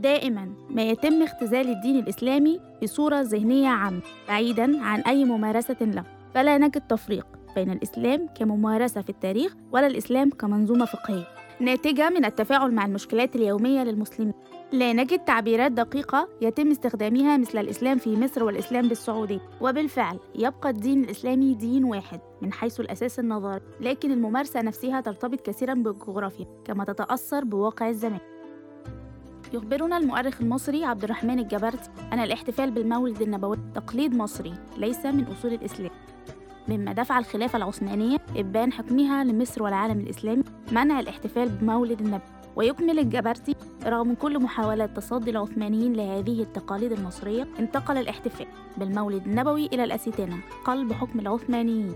دائما ما يتم اختزال الدين الإسلامي بصورة ذهنية عامة بعيدا عن أي ممارسة له. فلا نجد تفريق بين الإسلام كممارسة في التاريخ ولا الإسلام كمنظومة فقهية. ناتجة من التفاعل مع المشكلات اليومية للمسلمين. لا نجد تعبيرات دقيقة يتم استخدامها مثل الإسلام في مصر والإسلام بالسعودية. وبالفعل يبقى الدين الإسلامي دين واحد من حيث الأساس النظري لكن الممارسة نفسها ترتبط كثيرا بالجغرافيا كما تتأثر بواقع الزمان. يخبرنا المؤرخ المصري عبد الرحمن الجبرتي أن الاحتفال بالمولد النبوي تقليد مصري ليس من أصول الإسلام. مما دفع الخلافة العثمانية إبان حكمها لمصر والعالم الإسلامي منع الاحتفال بمولد النبي. ويكمل الجبرتي رغم كل محاولات تصدي العثمانيين لهذه التقاليد المصرية انتقل الاحتفال بالمولد النبوي إلى الأسيتنة قلب حكم العثمانيين.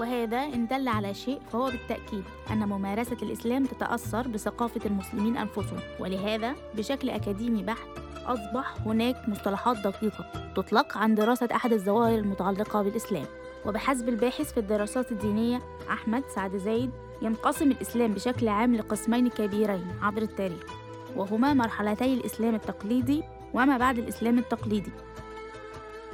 وهذا إن دل على شيء فهو بالتأكيد أن ممارسة الإسلام تتأثر بثقافة المسلمين أنفسهم ولهذا بشكل أكاديمي بحت أصبح هناك مصطلحات دقيقة تطلق عن دراسة أحد الظواهر المتعلقة بالإسلام. وبحسب الباحث في الدراسات الدينية أحمد سعد زايد ينقسم الإسلام بشكل عام لقسمين كبيرين عبر التاريخ وهما مرحلتي الإسلام التقليدي وما بعد الإسلام التقليدي.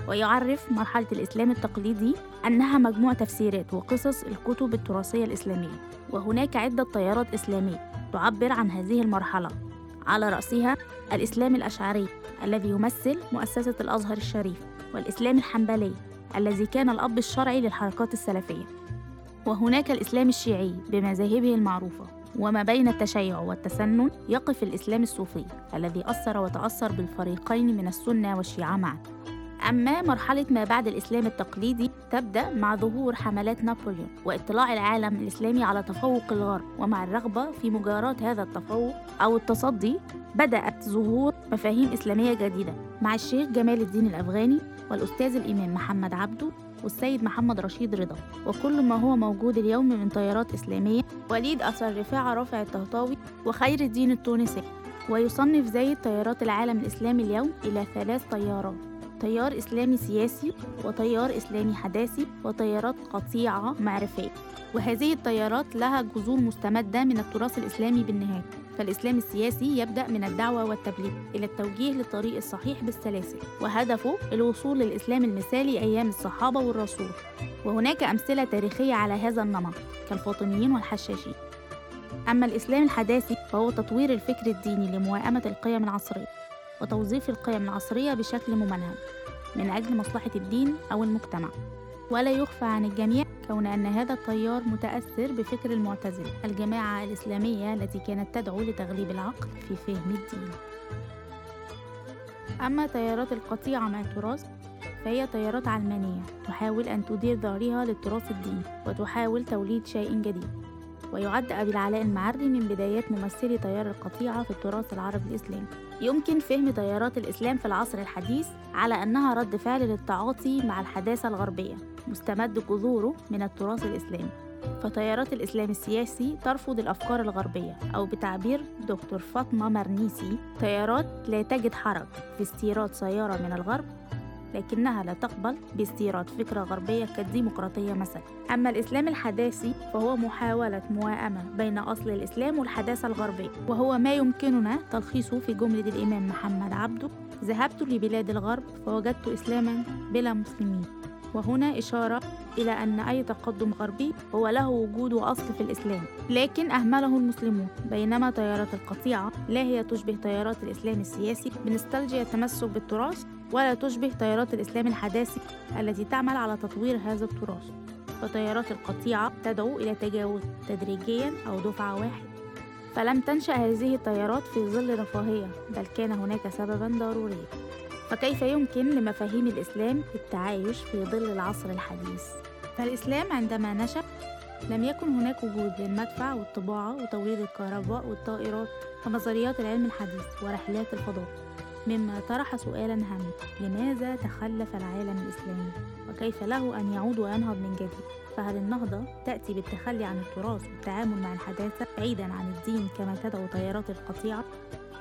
ويعرف مرحلة الإسلام التقليدي أنها مجموع تفسيرات وقصص الكتب التراثية الإسلامية وهناك عدة تيارات إسلامية تعبر عن هذه المرحلة. على رأسها الإسلام الأشعري الذي يمثل مؤسسة الأزهر الشريف والإسلام الحنبلي الذي كان الأب الشرعي للحركات السلفية. وهناك الإسلام الشيعي بمذاهبه المعروفة وما بين التشيع والتسنن يقف الإسلام الصوفي الذي أثر وتأثر بالفريقين من السنة والشيعة معا. أما مرحلة ما بعد الإسلام التقليدي تبدأ مع ظهور حملات نابليون واطلاع العالم الإسلامي على تفوق الغرب ومع الرغبة في مجاراة هذا التفوق أو التصدي بدأت ظهور مفاهيم إسلامية جديدة مع الشيخ جمال الدين الأفغاني والأستاذ الإمام محمد عبده والسيد محمد رشيد رضا. وكل ما هو موجود اليوم من تيارات إسلامية وليد أثر رفاعة رافع الطهطاوي وخير الدين التونسي ويصنف زايد تيارات العالم الإسلامي اليوم إلى ثلاث تيارات تيار إسلامي سياسي وتيار إسلامي حداثي وتيارات قطيعة معرفية. وهذه التيارات لها جذور مستمدة من التراث الإسلامي بالنهاية. فالإسلام السياسي يبدأ من الدعوة والتبليغ إلى التوجيه للطريق الصحيح بالسلاسل وهدفه الوصول للإسلام المثالي أيام الصحابة والرسول. وهناك أمثلة تاريخية على هذا النمط كالفاطميين والحشاشين. أما الإسلام الحداثي فهو تطوير الفكر الديني لموائمة القيم العصرية. وتوظيف القيم العصرية بشكل ممنهج من أجل مصلحة الدين أو المجتمع. ولا يخفى عن الجميع كون أن هذا التيار متأثر بفكر المعتزلة الجماعة الإسلامية التي كانت تدعو لتغليب العقل في فهم الدين. أما تيارات القطيعة مع التراث فهي تيارات علمانية تحاول أن تدير ظهرها للتراث الديني وتحاول توليد شيء جديد. ويعد أبي العلاء المعري من بدايات ممثلي تيار القطيعة في التراث العربي الإسلامي. يمكن فهم تيارات الإسلام في العصر الحديث على أنها رد فعل للتعاطي مع الحداثة الغربية مستمد جذوره من التراث الإسلامي. فتيارات الإسلام السياسي ترفض الأفكار الغربية أو بتعبير دكتور فاطمة مرنيسي تيارات لا تجد حرج في استيراد سيارة من الغرب لكنها لا تقبل باستيراد فكرة غربية كالديمقراطية مثلا. أما الإسلام الحداثي فهو محاولة موائمة بين أصل الإسلام والحداثة الغربية وهو ما يمكننا تلخيصه في جملة الإمام محمد عبده ذهبت لبلاد الغرب فوجدت إسلاما بلا مسلمين وهنا إشارة إلى أن أي تقدم غربي هو له وجود وأصل في الإسلام لكن أهمله المسلمون. بينما تيارات القطيعة لا هي تشبه تيارات الإسلام السياسي بنستلجيا التمسك بالتراث ولا تشبه تيارات الإسلام الحداثي التي تعمل على تطوير هذا التراث. فتيارات القطيعة تدعو إلى تجاوز تدريجيا أو دفعة واحدة. فلم تنشأ هذه التيارات في ظل رفاهية بل كان هناك سببا ضروريا. فكيف يمكن لمفاهيم الإسلام التعايش في ظل العصر الحديث؟ فالإسلام عندما نشأ لم يكن هناك وجود للمدفع والطباعة وتوليد الكهرباء والطائرات ونظريات العلم الحديث ورحلات الفضاء. مما طرح سؤالا هاما لماذا تخلف العالم الإسلامي؟ وكيف له أن يعود وينهض من جديد؟ فهل النهضة تأتي بالتخلي عن التراث والتعامل مع الحداثة بعيدا عن الدين كما تدعو تيارات القطيعة؟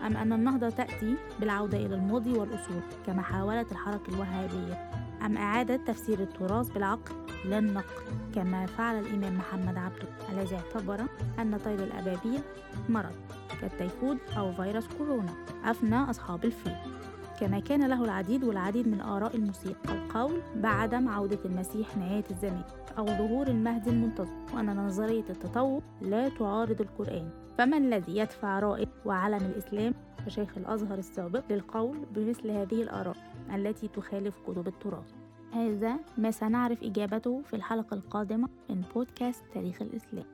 أم أن النهضة تأتي بالعودة إلى الماضي والأصول كما حاولت الحركة الوهابية؟ أم إعادة تفسير التراث بالعقل؟ لا النقل كما فعل الإمام محمد عبده. الذي اعتبر أن طير الأبابيل مرض. كالتيفود أو فيروس كورونا. أفنى أصحاب الفيل. كما كان له العديد والعديد من آراء المسيئة القول بعدم عودة المسيح نهاية الزمان أو ظهور المهدي المنتظر وأن نظرية التطور لا تعارض القرآن. فما الذي يدفع رائد وعلم الإسلام؟ وشيخ الأزهر السابق للقول بمثل هذه الآراء التي تخالف كتب التراث. هذا ما سنعرف إجابته في الحلقة القادمة من بودكاست تاريخ الإسلام.